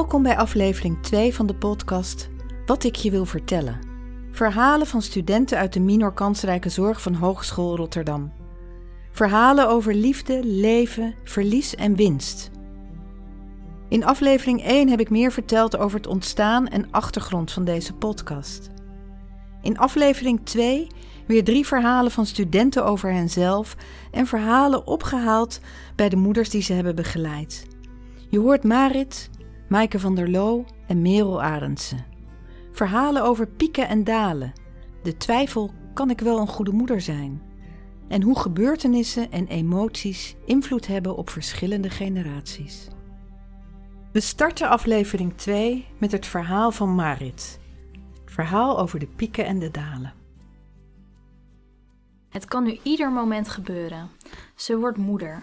Welkom bij aflevering 2 van de podcast Wat ik je wil vertellen. Verhalen van studenten uit de minor kansrijke zorg van Hogeschool Rotterdam. Verhalen over liefde, leven, verlies en winst. In aflevering 1 heb ik meer verteld over het ontstaan en achtergrond van deze podcast. In aflevering 2 weer drie verhalen van studenten over henzelf en verhalen opgehaald bij de moeders die ze hebben begeleid. Je hoort Marit, Maaike van der Loo en Merel Arendsen. Verhalen over pieken en dalen. De twijfel: kan ik wel een goede moeder zijn? En hoe gebeurtenissen en emoties invloed hebben op verschillende generaties. We starten aflevering 2 met het verhaal van Marit. Het verhaal over de pieken en de dalen. Het kan nu ieder moment gebeuren. Ze wordt moeder.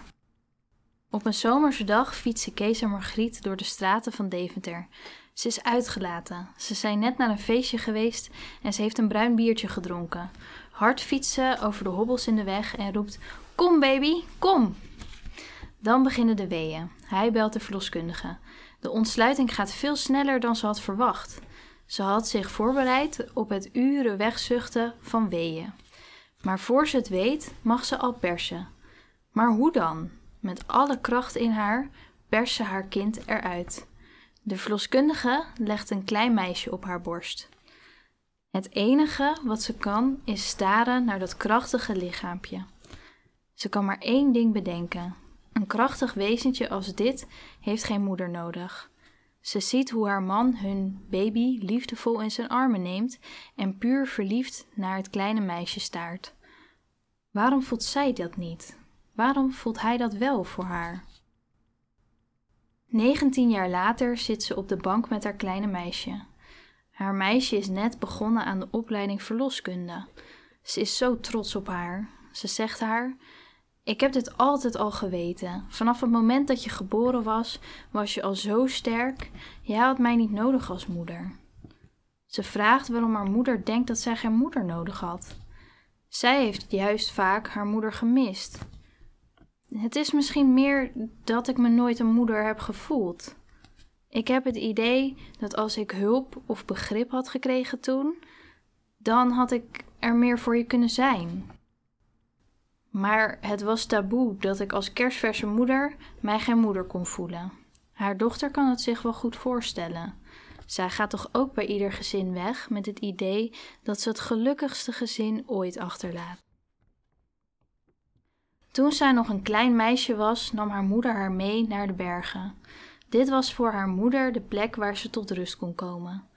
Op een zomerse dag fietsen Kees en Margriet door de straten van Deventer. Ze is uitgelaten. Ze zijn net naar een feestje geweest en ze heeft een bruin biertje gedronken. Hard fietsen over de hobbels in de weg en roept: Kom, baby, kom! Dan beginnen de weeën. Hij belt de verloskundige. De ontsluiting gaat veel sneller dan ze had verwacht. Ze had zich voorbereid op het uren wegzuchten van weeën. Maar voor ze het weet, mag ze al persen. Maar hoe dan? Met alle kracht in haar perst ze haar kind eruit. De verloskundige legt een klein meisje op haar borst. Het enige wat ze kan is staren naar dat krachtige lichaampje. Ze kan maar één ding bedenken: een krachtig wezentje als dit heeft geen moeder nodig. Ze ziet hoe haar man hun baby liefdevol in zijn armen neemt en puur verliefd naar het kleine meisje staart. Waarom voelt zij dat niet? Waarom voelt hij dat wel voor haar? 19 jaar later zit ze op de bank met haar kleine meisje. Haar meisje is net begonnen aan de opleiding verloskunde. Ze is zo trots op haar. Ze zegt haar: Ik heb dit altijd al geweten. Vanaf het moment dat je geboren was, was je al zo sterk. Jij had mij niet nodig als moeder. Ze vraagt waarom haar moeder denkt dat zij geen moeder nodig had. Zij heeft juist vaak haar moeder gemist. Het is misschien meer dat ik me nooit een moeder heb gevoeld. Ik heb het idee dat als ik hulp of begrip had gekregen toen, dan had ik er meer voor je kunnen zijn. Maar het was taboe dat ik als kerstverse moeder mij geen moeder kon voelen. Haar dochter kan het zich wel goed voorstellen. Zij gaat toch ook bij ieder gezin weg met het idee dat ze het gelukkigste gezin ooit achterlaat. Toen zij nog een klein meisje was, nam haar moeder haar mee naar de bergen. Dit was voor haar moeder de plek waar ze tot rust kon komen.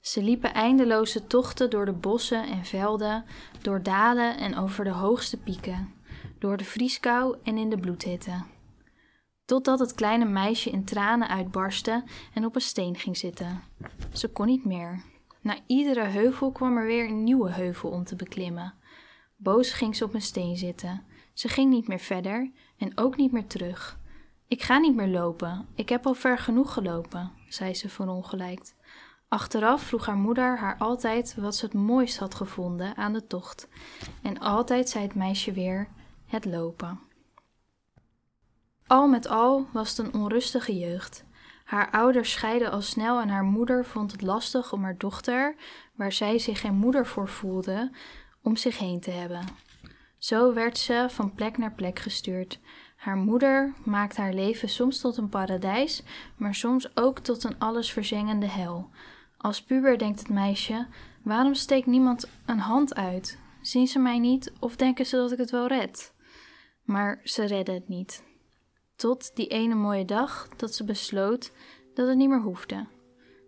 Ze liepen eindeloze tochten door de bossen en velden, door dalen en over de hoogste pieken, door de vrieskou en in de bloedhitte. Totdat het kleine meisje in tranen uitbarstte en op een steen ging zitten. Ze kon niet meer. Na iedere heuvel kwam er weer een nieuwe heuvel om te beklimmen. Boos ging ze op een steen zitten. Ze ging niet meer verder en ook niet meer terug. Ik ga niet meer lopen. Ik heb al ver genoeg gelopen, zei ze verongelijkt. Achteraf vroeg haar moeder haar altijd wat ze het mooist had gevonden aan de tocht. En altijd zei het meisje weer: het lopen. Al met al was het een onrustige jeugd. Haar ouders scheiden al snel en haar moeder vond het lastig om haar dochter, waar zij zich geen moeder voor voelde, om zich heen te hebben. Zo werd ze van plek naar plek gestuurd. Haar moeder maakt haar leven soms tot een paradijs, maar soms ook tot een allesverzengende hel. Als puber denkt het meisje: waarom steekt niemand een hand uit? Zien ze mij niet of denken ze dat ik het wel red? Maar ze redden het niet. Tot die ene mooie dag dat ze besloot dat het niet meer hoefde.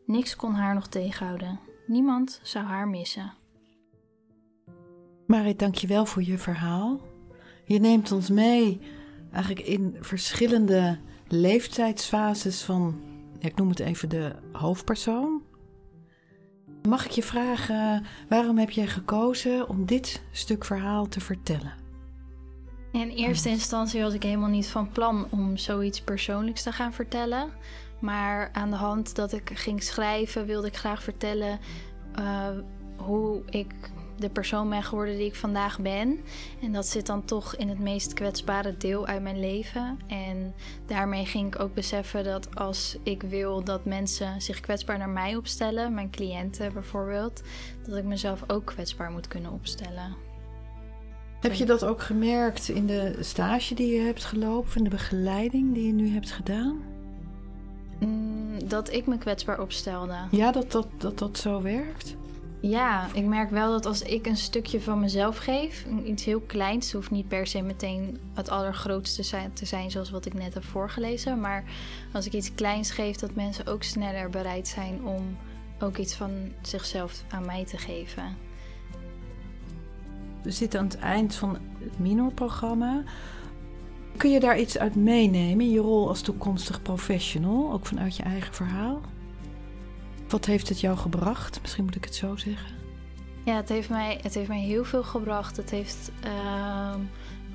Niks kon haar nog tegenhouden. Niemand zou haar missen. Marit, dankjewel voor je verhaal. Je neemt ons mee eigenlijk in verschillende leeftijdsfases van, ik noem het even de hoofdpersoon. Mag ik je vragen, waarom heb jij gekozen om dit stuk verhaal te vertellen? In eerste instantie was ik helemaal niet van plan om zoiets persoonlijks te gaan vertellen. Maar aan de hand dat ik ging schrijven, wilde ik graag vertellen uh, hoe ik de persoon ben geworden die ik vandaag ben. En dat zit dan toch in het meest kwetsbare deel uit mijn leven. En daarmee ging ik ook beseffen dat als ik wil dat mensen zich kwetsbaar naar mij opstellen, mijn cliënten bijvoorbeeld, dat ik mezelf ook kwetsbaar moet kunnen opstellen. Heb je dat ook gemerkt in de stage die je hebt gelopen, in de begeleiding die je nu hebt gedaan? Mm, dat ik me kwetsbaar opstelde. Ja, dat dat, dat dat zo werkt? Ja, ik merk wel dat als ik een stukje van mezelf geef, iets heel kleins, hoeft niet per se meteen het allergrootste te zijn zoals wat ik net heb voorgelezen, maar als ik iets kleins geef, dat mensen ook sneller bereid zijn om ook iets van zichzelf aan mij te geven. We zitten aan het eind van het Minor-programma. Kun je daar iets uit meenemen in je rol als toekomstig professional, ook vanuit je eigen verhaal? Wat heeft het jou gebracht? Misschien moet ik het zo zeggen. Ja, het heeft mij, het heeft mij heel veel gebracht. Het heeft ehm,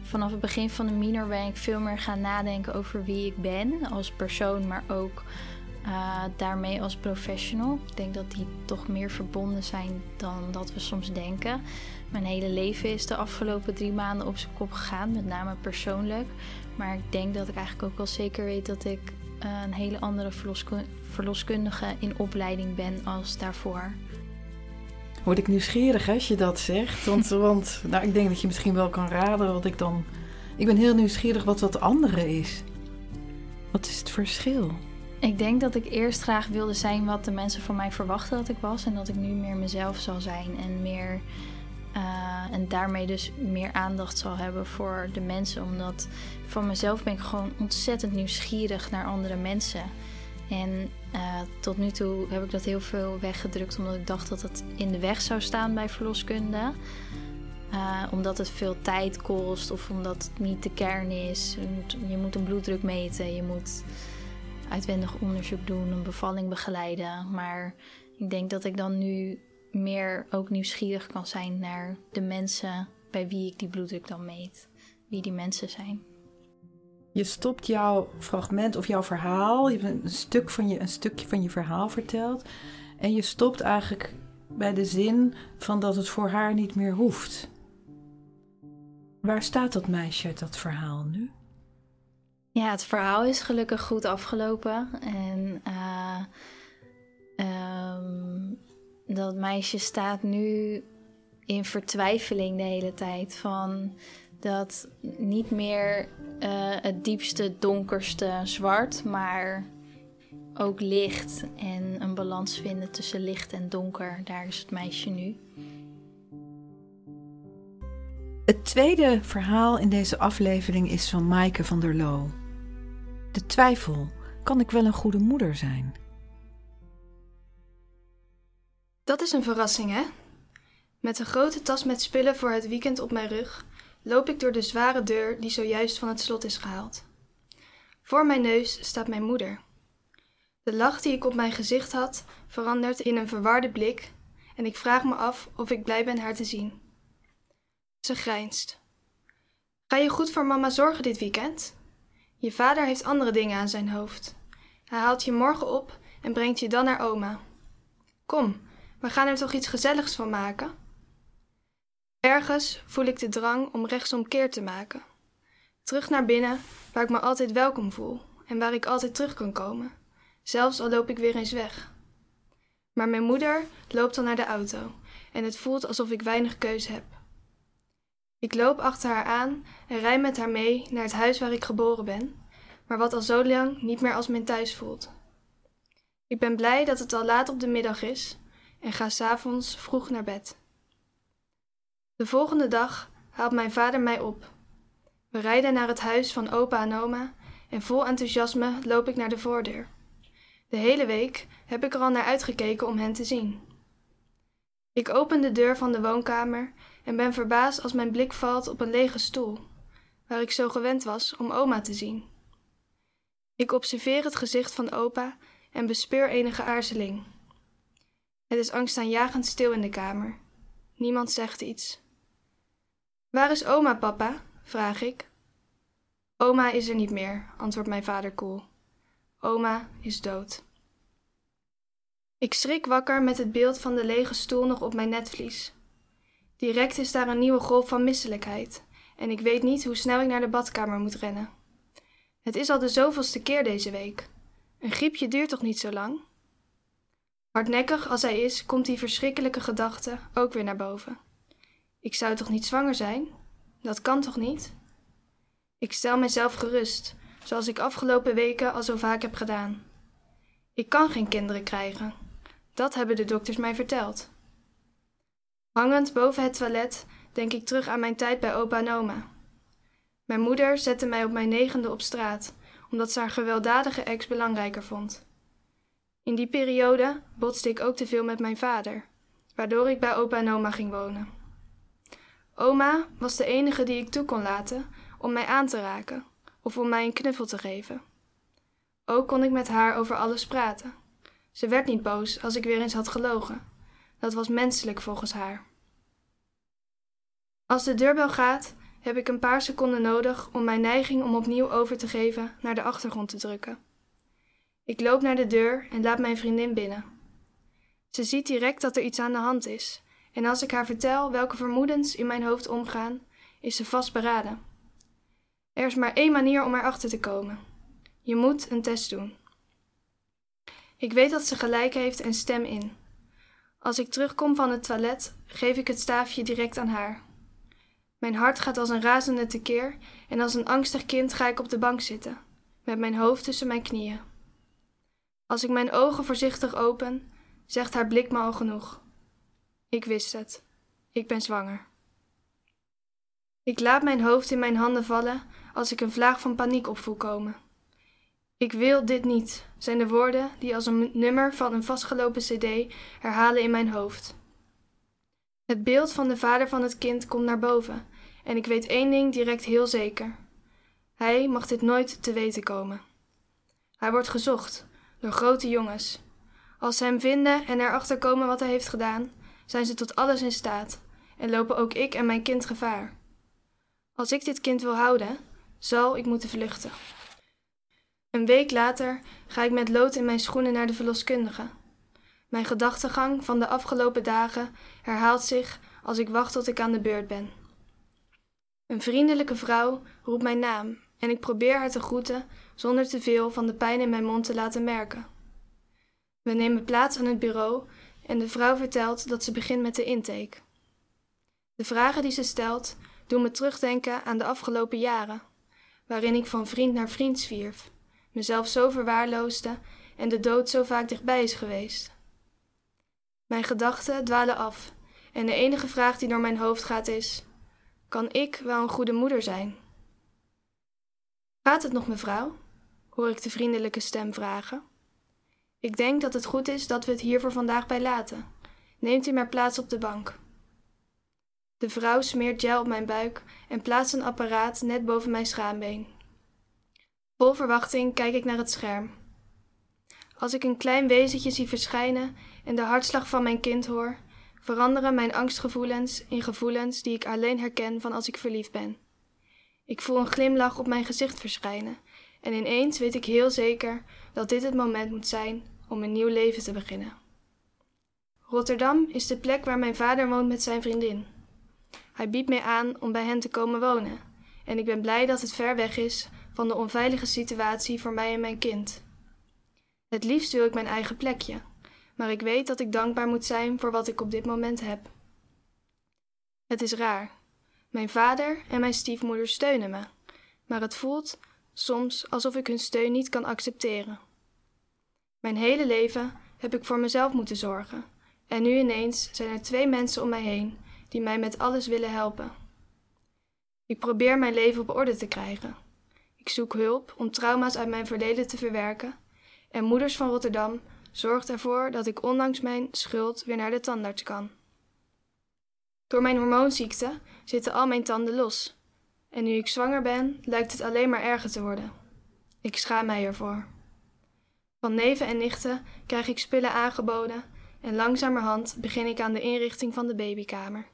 vanaf het begin van de minor ben ik veel meer gaan nadenken over wie ik ben als persoon, maar ook uh, daarmee als professional. Ik denk dat die toch meer verbonden zijn dan dat we soms denken. Mijn hele leven is de afgelopen drie maanden op zijn kop gegaan, met name persoonlijk. Maar ik denk dat ik eigenlijk ook wel zeker weet dat ik een hele andere verloskundige in opleiding ben als daarvoor. Word ik nieuwsgierig als je dat zegt? Want, want nou, ik denk dat je misschien wel kan raden wat ik dan. Ik ben heel nieuwsgierig wat wat andere is. Wat is het verschil? Ik denk dat ik eerst graag wilde zijn wat de mensen van mij verwachten dat ik was. En dat ik nu meer mezelf zal zijn. En, meer, uh, en daarmee dus meer aandacht zal hebben voor de mensen. Omdat van mezelf ben ik gewoon ontzettend nieuwsgierig naar andere mensen. En uh, tot nu toe heb ik dat heel veel weggedrukt omdat ik dacht dat het in de weg zou staan bij verloskunde. Uh, omdat het veel tijd kost of omdat het niet de kern is. Je moet een bloeddruk meten, je moet uitwendig onderzoek doen, een bevalling begeleiden. Maar ik denk dat ik dan nu meer ook nieuwsgierig kan zijn naar de mensen bij wie ik die bloeddruk dan meet. Wie die mensen zijn. Je stopt jouw fragment of jouw verhaal, je hebt een, stuk van je, een stukje van je verhaal verteld. En je stopt eigenlijk bij de zin van dat het voor haar niet meer hoeft. Waar staat dat meisje uit dat verhaal nu? Ja, het verhaal is gelukkig goed afgelopen. En uh, um, dat meisje staat nu in vertwijfeling de hele tijd. Van dat niet meer uh, het diepste, donkerste zwart, maar ook licht. En een balans vinden tussen licht en donker. Daar is het meisje nu. Het tweede verhaal in deze aflevering is van Maaike van der Loo. De twijfel: kan ik wel een goede moeder zijn? Dat is een verrassing, hè? Met een grote tas met spullen voor het weekend op mijn rug loop ik door de zware deur die zojuist van het slot is gehaald. Voor mijn neus staat mijn moeder. De lach die ik op mijn gezicht had verandert in een verwarde blik en ik vraag me af of ik blij ben haar te zien. Ze grijnst. Ga je goed voor mama zorgen dit weekend? Je vader heeft andere dingen aan zijn hoofd. Hij haalt je morgen op en brengt je dan naar oma. Kom, we gaan er toch iets gezelligs van maken? Ergens voel ik de drang om rechtsomkeer te maken. Terug naar binnen, waar ik me altijd welkom voel en waar ik altijd terug kan komen, zelfs al loop ik weer eens weg. Maar mijn moeder loopt al naar de auto en het voelt alsof ik weinig keuze heb. Ik loop achter haar aan en rij met haar mee naar het huis waar ik geboren ben, maar wat al zo lang niet meer als mijn thuis voelt. Ik ben blij dat het al laat op de middag is en ga s'avonds vroeg naar bed. De volgende dag haalt mijn vader mij op. We rijden naar het huis van opa en oma en vol enthousiasme loop ik naar de voordeur. De hele week heb ik er al naar uitgekeken om hen te zien. Ik open de deur van de woonkamer en ben verbaasd als mijn blik valt op een lege stoel, waar ik zo gewend was om oma te zien. Ik observeer het gezicht van opa en bespeur enige aarzeling. Het is angstaanjagend stil in de kamer. Niemand zegt iets. Waar is oma, papa? vraag ik. Oma is er niet meer, antwoordt mijn vader koel. Oma is dood. Ik schrik wakker met het beeld van de lege stoel nog op mijn netvlies. Direct is daar een nieuwe golf van misselijkheid en ik weet niet hoe snel ik naar de badkamer moet rennen. Het is al de zoveelste keer deze week. Een griepje duurt toch niet zo lang? Hardnekkig als hij is, komt die verschrikkelijke gedachte ook weer naar boven. Ik zou toch niet zwanger zijn? Dat kan toch niet? Ik stel mezelf gerust, zoals ik afgelopen weken al zo vaak heb gedaan. Ik kan geen kinderen krijgen. Dat hebben de dokters mij verteld. Hangend boven het toilet denk ik terug aan mijn tijd bij opa en oma. Mijn moeder zette mij op mijn negende op straat, omdat ze haar gewelddadige ex belangrijker vond. In die periode botste ik ook te veel met mijn vader, waardoor ik bij opa en oma ging wonen. Oma was de enige die ik toe kon laten om mij aan te raken of om mij een knuffel te geven. Ook kon ik met haar over alles praten. Ze werd niet boos als ik weer eens had gelogen. Dat was menselijk volgens haar. Als de deurbel gaat, heb ik een paar seconden nodig om mijn neiging om opnieuw over te geven naar de achtergrond te drukken. Ik loop naar de deur en laat mijn vriendin binnen. Ze ziet direct dat er iets aan de hand is, en als ik haar vertel welke vermoedens in mijn hoofd omgaan, is ze vastberaden. Er is maar één manier om erachter te komen. Je moet een test doen. Ik weet dat ze gelijk heeft en stem in. Als ik terugkom van het toilet, geef ik het staafje direct aan haar. Mijn hart gaat als een razende tekeer en als een angstig kind ga ik op de bank zitten, met mijn hoofd tussen mijn knieën. Als ik mijn ogen voorzichtig open, zegt haar blik me al genoeg. Ik wist het. Ik ben zwanger. Ik laat mijn hoofd in mijn handen vallen als ik een vlaag van paniek opvoel komen. Ik wil dit niet, zijn de woorden die als een nummer van een vastgelopen CD herhalen in mijn hoofd. Het beeld van de vader van het kind komt naar boven en ik weet één ding direct heel zeker. Hij mag dit nooit te weten komen. Hij wordt gezocht door grote jongens. Als ze hem vinden en erachter komen wat hij heeft gedaan, zijn ze tot alles in staat en lopen ook ik en mijn kind gevaar. Als ik dit kind wil houden, zal ik moeten vluchten. Een week later ga ik met lood in mijn schoenen naar de verloskundige. Mijn gedachtegang van de afgelopen dagen herhaalt zich als ik wacht tot ik aan de beurt ben. Een vriendelijke vrouw roept mijn naam en ik probeer haar te groeten zonder te veel van de pijn in mijn mond te laten merken. We nemen plaats aan het bureau en de vrouw vertelt dat ze begint met de intake. De vragen die ze stelt doen me terugdenken aan de afgelopen jaren, waarin ik van vriend naar vriend zwierf, mezelf zo verwaarloosde en de dood zo vaak dichtbij is geweest. Mijn gedachten dwalen af en de enige vraag die door mijn hoofd gaat is: kan ik wel een goede moeder zijn? Gaat het nog, mevrouw? Hoor ik de vriendelijke stem vragen. Ik denk dat het goed is dat we het hier voor vandaag bij laten. Neemt u maar plaats op de bank. De vrouw smeert gel op mijn buik en plaatst een apparaat net boven mijn schaambeen. Vol verwachting kijk ik naar het scherm. Als ik een klein wezentje zie verschijnen en de hartslag van mijn kind hoor, veranderen mijn angstgevoelens in gevoelens die ik alleen herken van als ik verliefd ben. Ik voel een glimlach op mijn gezicht verschijnen en ineens weet ik heel zeker dat dit het moment moet zijn om een nieuw leven te beginnen. Rotterdam is de plek waar mijn vader woont met zijn vriendin. Hij biedt mij aan om bij hen te komen wonen en ik ben blij dat het ver weg is van de onveilige situatie voor mij en mijn kind. Het liefst wil ik mijn eigen plekje, maar ik weet dat ik dankbaar moet zijn voor wat ik op dit moment heb. Het is raar. Mijn vader en mijn stiefmoeder steunen me, maar het voelt soms alsof ik hun steun niet kan accepteren. Mijn hele leven heb ik voor mezelf moeten zorgen, en nu ineens zijn er twee mensen om mij heen die mij met alles willen helpen. Ik probeer mijn leven op orde te krijgen. Ik zoek hulp om trauma's uit mijn verleden te verwerken, en Moeders van Rotterdam zorgt ervoor dat ik ondanks mijn schuld weer naar de tandarts kan. Door mijn hormoonziekte zitten al mijn tanden los. En nu ik zwanger ben, lijkt het alleen maar erger te worden. Ik schaam mij ervoor. Van neven en nichten krijg ik spullen aangeboden en langzamerhand begin ik aan de inrichting van de babykamer.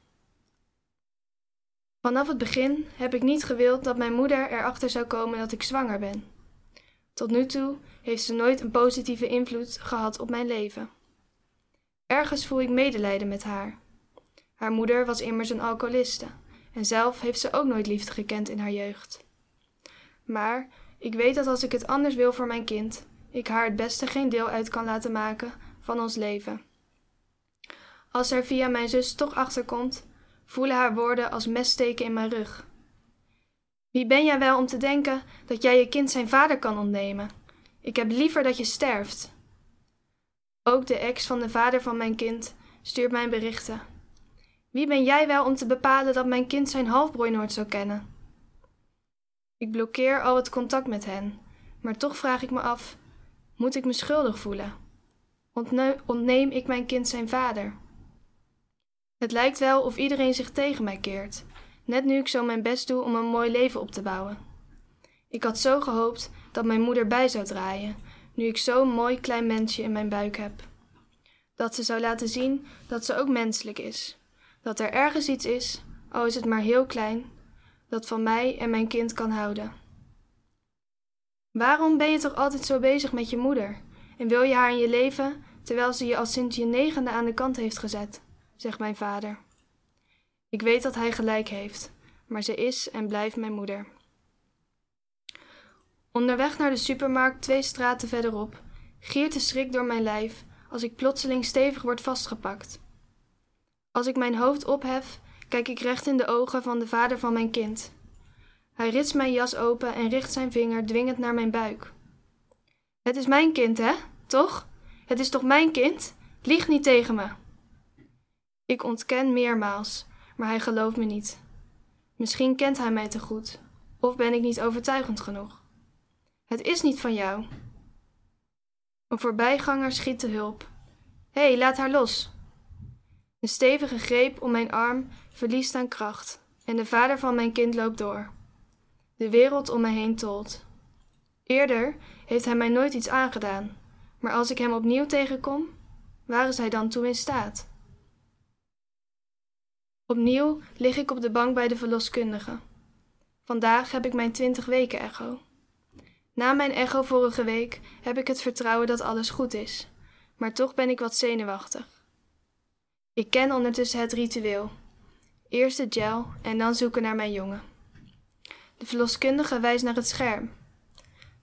Vanaf het begin heb ik niet gewild dat mijn moeder erachter zou komen dat ik zwanger ben. Tot nu toe heeft ze nooit een positieve invloed gehad op mijn leven. Ergens voel ik medelijden met haar. Haar moeder was immers een alcoholiste en zelf heeft ze ook nooit liefde gekend in haar jeugd. Maar ik weet dat als ik het anders wil voor mijn kind, ik haar het beste geen deel uit kan laten maken van ons leven. Als er via mijn zus toch achterkomt, voelen haar woorden als messteken in mijn rug. Wie ben jij wel om te denken dat jij je kind zijn vader kan ontnemen? Ik heb liever dat je sterft. Ook de ex van de vader van mijn kind stuurt mij berichten. Wie ben jij wel om te bepalen dat mijn kind zijn halfbroer nooit zou kennen? Ik blokkeer al het contact met hen, maar toch vraag ik me af: moet ik me schuldig voelen? ontneem ik mijn kind zijn vader? Het lijkt wel of iedereen zich tegen mij keert, net nu ik zo mijn best doe om een mooi leven op te bouwen. Ik had zo gehoopt dat mijn moeder bij zou draaien, nu ik zo'n mooi klein mensje in mijn buik heb. Dat ze zou laten zien dat ze ook menselijk is, dat er ergens iets is, al is het maar heel klein, dat van mij en mijn kind kan houden. Waarom ben je toch altijd zo bezig met je moeder en wil je haar in je leven terwijl ze je al sinds je negende aan de kant heeft gezet? zegt mijn vader. Ik weet dat hij gelijk heeft, maar ze is en blijft mijn moeder. Onderweg naar de supermarkt twee straten verderop giert de schrik door mijn lijf als ik plotseling stevig word vastgepakt. Als ik mijn hoofd ophef, kijk ik recht in de ogen van de vader van mijn kind. Hij ritst mijn jas open en richt zijn vinger dwingend naar mijn buik. Het is mijn kind, hè? Toch? Het is toch mijn kind? Lieg niet tegen me. Ik ontken meermaals, maar hij gelooft me niet. Misschien kent hij mij te goed, of ben ik niet overtuigend genoeg. Het is niet van jou. Een voorbijganger schiet te hulp. Hé, hey, laat haar los. Een stevige greep om mijn arm verliest aan kracht en de vader van mijn kind loopt door. De wereld om me heen tolt. Eerder heeft hij mij nooit iets aangedaan, maar als ik hem opnieuw tegenkom, waar is hij dan toe in staat? Opnieuw lig ik op de bank bij de verloskundige. Vandaag heb ik mijn 20 weken echo. Na mijn echo vorige week heb ik het vertrouwen dat alles goed is, maar toch ben ik wat zenuwachtig. Ik ken ondertussen het ritueel. Eerst de gel en dan zoeken naar mijn jongen. De verloskundige wijst naar het scherm.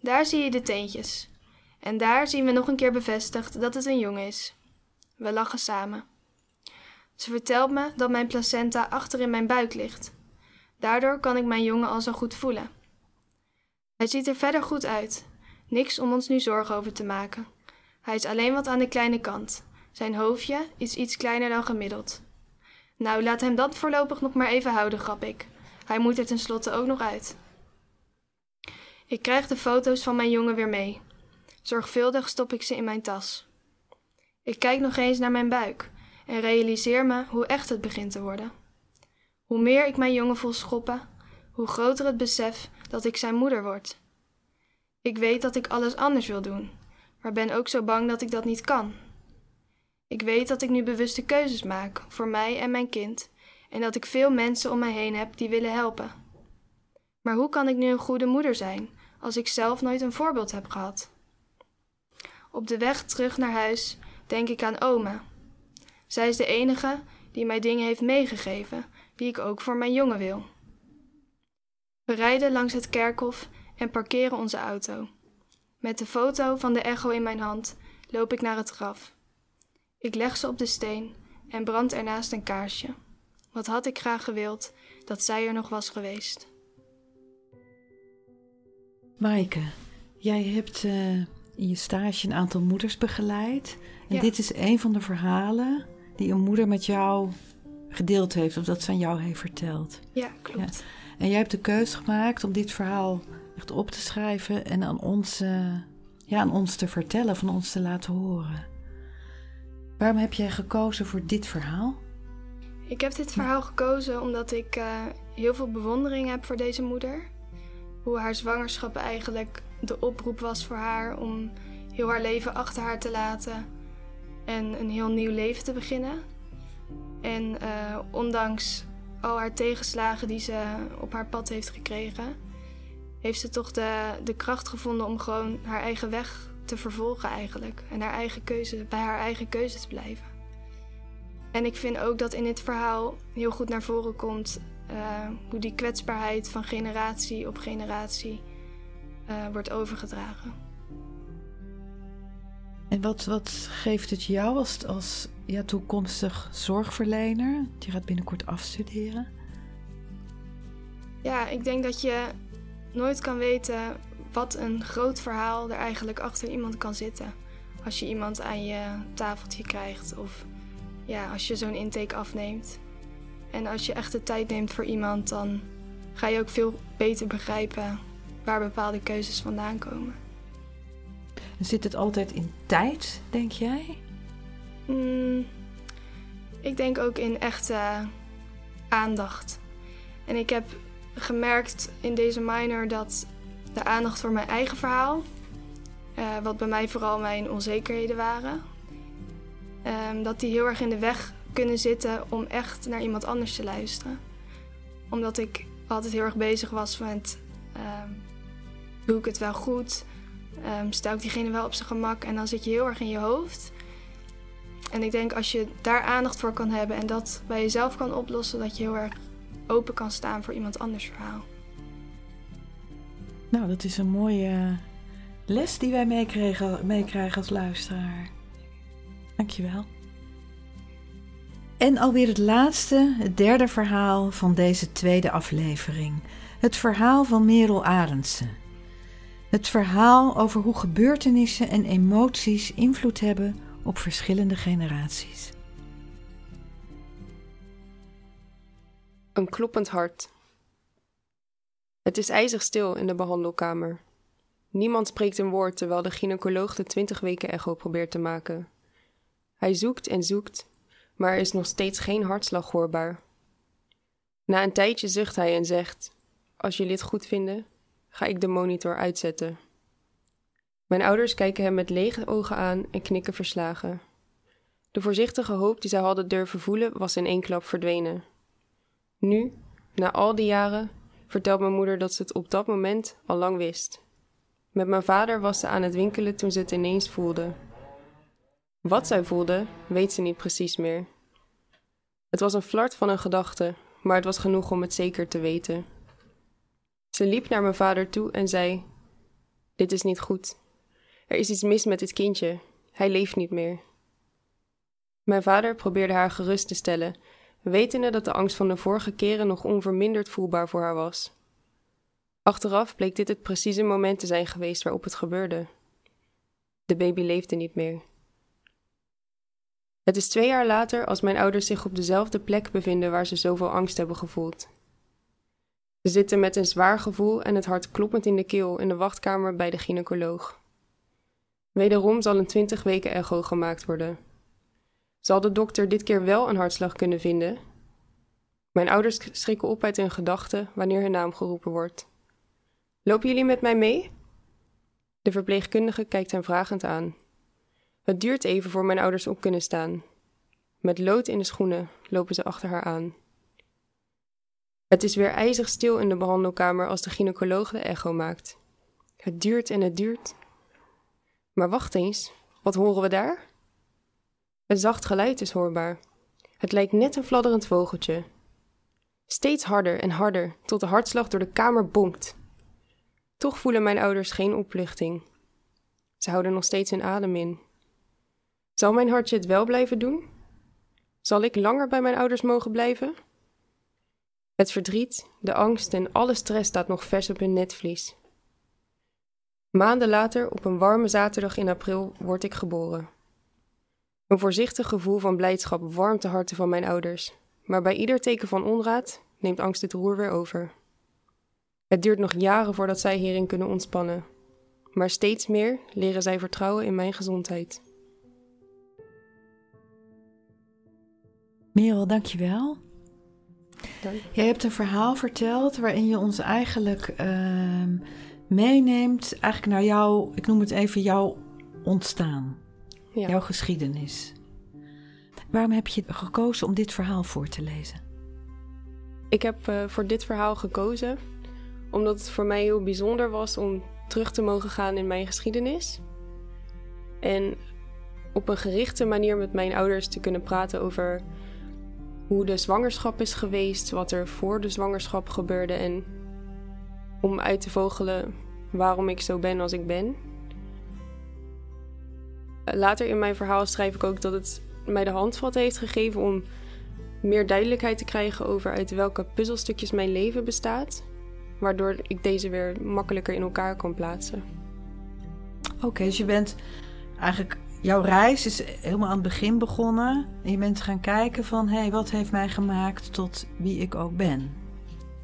Daar zie je de teentjes. En daar zien we nog een keer bevestigd dat het een jongen is. We lachen samen. Ze vertelt me dat mijn placenta achter in mijn buik ligt. Daardoor kan ik mijn jongen al zo goed voelen. Hij ziet er verder goed uit. Niks om ons nu zorgen over te maken. Hij is alleen wat aan de kleine kant. Zijn hoofdje is iets kleiner dan gemiddeld. Nou, laat hem dat voorlopig nog maar even houden, grap ik. Hij moet er tenslotte ook nog uit. Ik krijg de foto's van mijn jongen weer mee. Zorgvuldig stop ik ze in mijn tas. Ik kijk nog eens naar mijn buik en realiseer me hoe echt het begint te worden. Hoe meer ik mijn jongen voel schoppen, hoe groter het besef dat ik zijn moeder word. Ik weet dat ik alles anders wil doen, maar ben ook zo bang dat ik dat niet kan. Ik weet dat ik nu bewuste keuzes maak voor mij en mijn kind en dat ik veel mensen om mij heen heb die willen helpen. Maar hoe kan ik nu een goede moeder zijn als ik zelf nooit een voorbeeld heb gehad? Op de weg terug naar huis denk ik aan oma. Zij is de enige die mij dingen heeft meegegeven die ik ook voor mijn jongen wil. We rijden langs het kerkhof en parkeren onze auto. Met de foto van de echo in mijn hand loop ik naar het graf. Ik leg ze op de steen en brand ernaast een kaarsje. Wat had ik graag gewild dat zij er nog was geweest. Maaike, jij hebt uh, in je stage een aantal moeders begeleid. En dit is een van de verhalen die een moeder met jou gedeeld heeft, of dat ze aan jou heeft verteld. Ja, klopt. En jij hebt de keuze gemaakt om dit verhaal echt op te schrijven en aan ons, uh, ja, aan ons te vertellen, van ons te laten horen. Waarom heb jij gekozen voor dit verhaal? Ik heb dit verhaal gekozen omdat ik uh, heel veel bewondering heb voor deze moeder. Hoe haar zwangerschap eigenlijk de oproep was voor haar om heel haar leven achter haar te laten en een heel nieuw leven te beginnen. En uh, ondanks al haar tegenslagen die ze op haar pad heeft gekregen, heeft ze toch de, de kracht gevonden om gewoon haar eigen weg te vervolgen eigenlijk. En haar eigen keuze, bij haar eigen keuze te blijven. En ik vind ook dat in dit verhaal heel goed naar voren komt uh, hoe die kwetsbaarheid van generatie op generatie uh, wordt overgedragen. En wat, wat geeft het jou als, als ja, toekomstig zorgverlener? Je gaat binnenkort afstuderen. Ja, ik denk dat je nooit kan weten wat een groot verhaal er eigenlijk achter iemand kan zitten. Als je iemand aan je tafeltje krijgt of ja, als je zo'n intake afneemt. En als je echt de tijd neemt voor iemand, dan ga je ook veel beter begrijpen waar bepaalde keuzes vandaan komen. Zit het altijd in tijd, denk jij? Mm, ik denk ook in echte aandacht. En ik heb gemerkt in deze minor dat de aandacht voor mijn eigen verhaal, uh, wat bij mij vooral mijn onzekerheden waren, um, dat die heel erg in de weg kunnen zitten om echt naar iemand anders te luisteren. Omdat ik altijd heel erg bezig was met, um, doe ik het wel goed? Um, stel ik diegene wel op zijn gemak? En dan zit je heel erg in je hoofd. En ik denk als je daar aandacht voor kan hebben en dat bij jezelf kan oplossen, dat je heel erg open kan staan voor iemand anders verhaal. Nou, dat is een mooie les die wij meekrijgen, als luisteraar. Dankjewel. En alweer het laatste, het derde verhaal van deze tweede aflevering. Het verhaal van Merel Arendsen. Het verhaal over hoe gebeurtenissen en emoties invloed hebben op verschillende generaties. Een kloppend hart. Het is ijzig stil in de behandelkamer. Niemand spreekt een woord terwijl de gynaecoloog de 20 weken echo probeert te maken. Hij zoekt en zoekt, maar er is nog steeds geen hartslag hoorbaar. Na een tijdje zucht hij en zegt: Als jullie het goed vinden, ga ik de monitor uitzetten. Mijn ouders kijken hem met lege ogen aan en knikken verslagen. De voorzichtige hoop die zij hadden durven voelen was in één klap verdwenen. Nu, na al die jaren, vertelt mijn moeder dat ze het op dat moment al lang wist. Met mijn vader was ze aan het winkelen toen ze het ineens voelde. Wat zij voelde, weet ze niet precies meer. Het was een flart van een gedachte, maar het was genoeg om het zeker te weten. Ze liep naar mijn vader toe en zei: Dit is niet goed. Er is iets mis met dit kindje. Hij leeft niet meer. Mijn vader probeerde haar gerust te stellen, wetende dat de angst van de vorige keren nog onverminderd voelbaar voor haar was. Achteraf bleek dit het precieze moment te zijn geweest waarop het gebeurde. De baby leefde niet meer. Het is twee jaar later als mijn ouders zich op dezelfde plek bevinden waar ze zoveel angst hebben gevoeld. Ze zitten met een zwaar gevoel en het hart kloppend in de keel in de wachtkamer bij de gynaecoloog. Wederom zal een 20 weken echo gemaakt worden. Zal de dokter dit keer wel een hartslag kunnen vinden? Mijn ouders schrikken op uit hun gedachten wanneer hun naam geroepen wordt. Lopen jullie met mij mee? De verpleegkundige kijkt hem vragend aan. Het duurt even voor mijn ouders op kunnen staan. Met lood in de schoenen lopen ze achter haar aan. Het is weer ijzig stil in de behandelkamer als de gynaecoloog de echo maakt. Het duurt en het duurt. Maar wacht eens, wat horen we daar? Een zacht geluid is hoorbaar. Het lijkt net een fladderend vogeltje. Steeds harder en harder, tot de hartslag door de kamer bonkt. Toch voelen mijn ouders geen opluchting. Ze houden nog steeds hun adem in. Zal mijn hartje het wel blijven doen? Zal ik langer bij mijn ouders mogen blijven? Het verdriet, de angst en alle stress staat nog vers op hun netvlies. Maanden later, op een warme zaterdag in april, word ik geboren. Een voorzichtig gevoel van blijdschap warmt de harten van mijn ouders, maar bij ieder teken van onraad neemt angst het roer weer over. Het duurt nog jaren voordat zij hierin kunnen ontspannen, maar steeds meer leren zij vertrouwen in mijn gezondheid. Merel, dankjewel. Dank. Jij hebt een verhaal verteld waarin je ons eigenlijk uh, meeneemt, eigenlijk naar jou, ik noem het even jouw ontstaan, ja. jouw geschiedenis. Waarom heb je gekozen om dit verhaal voor te lezen? Ik heb uh, voor dit verhaal gekozen omdat het voor mij heel bijzonder was om terug te mogen gaan in mijn geschiedenis. En op een gerichte manier met mijn ouders te kunnen praten over hoe de zwangerschap is geweest, wat er voor de zwangerschap gebeurde en om uit te vogelen waarom ik zo ben als ik ben. Later in mijn verhaal schrijf ik ook dat het mij de handvat heeft gegeven om meer duidelijkheid te krijgen over uit welke puzzelstukjes mijn leven bestaat, waardoor ik deze weer makkelijker in elkaar kan plaatsen. Oké, dus je bent eigenlijk jouw reis is helemaal aan het begin begonnen. En je bent gaan kijken van, hé, hey, wat heeft mij gemaakt tot wie ik ook ben?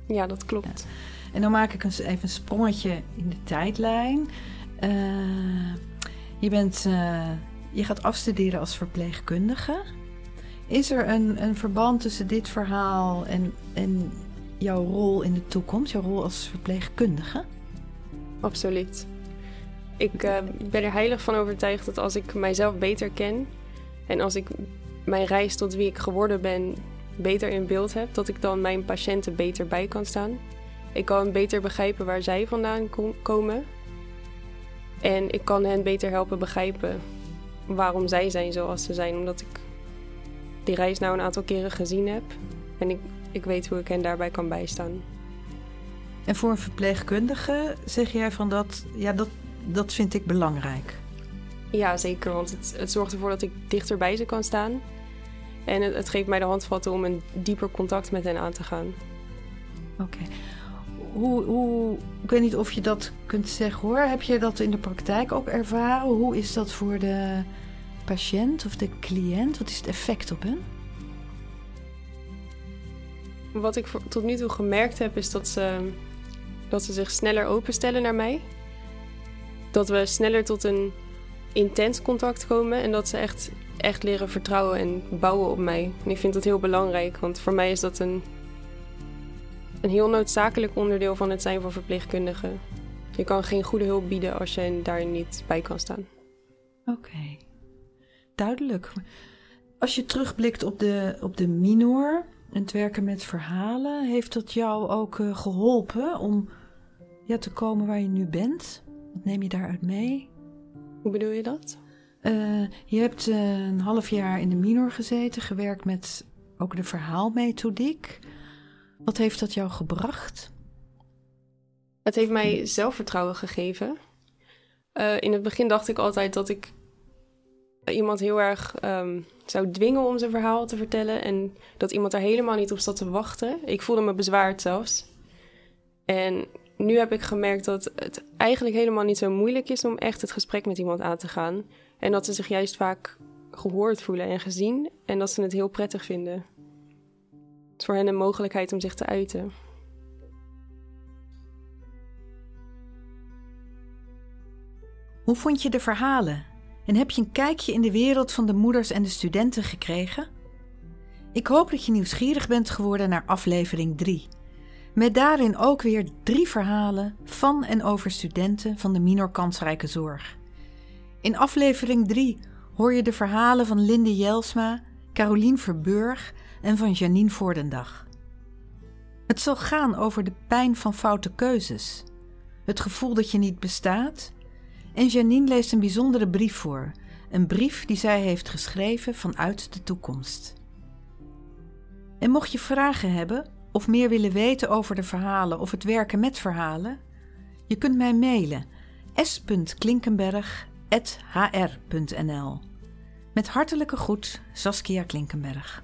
Ja, dat klopt. En dan maak ik even een sprongetje in de tijdlijn. Uh, je, bent, uh, je gaat afstuderen als verpleegkundige. Is er een, een verband tussen dit verhaal en, en jouw rol in de toekomst, jouw rol als verpleegkundige? Absoluut. Ik uh, ben er heilig van overtuigd dat als ik mijzelf beter ken en als ik mijn reis tot wie ik geworden ben beter in beeld heb, dat ik dan mijn patiënten beter bij kan staan. Ik kan beter begrijpen waar zij vandaan komen. En ik kan hen beter helpen begrijpen waarom zij zijn zoals ze zijn, omdat ik die reis nou een aantal keren gezien heb. En ik, ik weet hoe ik hen daarbij kan bijstaan. En voor een verpleegkundige zeg jij van dat, ja, dat, dat vind ik belangrijk. Ja, zeker. Want het, het zorgt ervoor dat ik dichter bij ze kan staan. En het, het geeft mij de handvatten om een dieper contact met hen aan te gaan. Oké. Hoe, hoe, ik weet niet of je dat kunt zeggen hoor. Heb je dat in de praktijk ook ervaren? Hoe is dat voor de patiënt of de cliënt? Wat is het effect op hen? Wat ik tot nu toe gemerkt heb, is dat ze, dat ze zich sneller openstellen naar mij dat we sneller tot een intens contact komen en dat ze echt, echt leren vertrouwen en bouwen op mij. En ik vind dat heel belangrijk, want voor mij is dat een, een heel noodzakelijk onderdeel van het zijn van verpleegkundige. Je kan geen goede hulp bieden als je daar niet bij kan staan. Oké, duidelijk. Als je terugblikt op de, op de minor en het werken met verhalen, heeft dat jou ook uh, geholpen om ja, te komen waar je nu bent? Wat neem je daaruit mee? Hoe bedoel je dat? Uh, je hebt uh, een half jaar in de minor gezeten, gewerkt met ook de verhaalmethodiek. Wat heeft dat jou gebracht? Het heeft mij zelfvertrouwen gegeven. Uh, in het begin dacht ik altijd dat ik iemand heel erg um, zou dwingen om zijn verhaal te vertellen. En dat iemand daar helemaal niet op zat te wachten. Ik voelde me bezwaard zelfs. En nu heb ik gemerkt dat het eigenlijk helemaal niet zo moeilijk is om echt het gesprek met iemand aan te gaan. En dat ze zich juist vaak gehoord voelen en gezien en dat ze het heel prettig vinden. Voor hen een mogelijkheid om zich te uiten. Hoe vond je de verhalen? En heb je een kijkje in de wereld van de moeders en de studenten gekregen? Ik hoop dat je nieuwsgierig bent geworden naar aflevering 3. Met daarin ook weer drie verhalen van en over studenten van de minor kansrijke zorg. In aflevering 3 hoor je de verhalen van Linde Jelsma, Carolien Verburg en van Janine Voordendag. Het zal gaan over de pijn van foute keuzes, het gevoel dat je niet bestaat. En Janine leest een bijzondere brief voor, een brief die zij heeft geschreven vanuit de toekomst. En mocht je vragen hebben of meer willen weten over de verhalen of het werken met verhalen? Je kunt mij mailen s.klinkenberg.hr.nl Met hartelijke groet, Saskia Klinkenberg.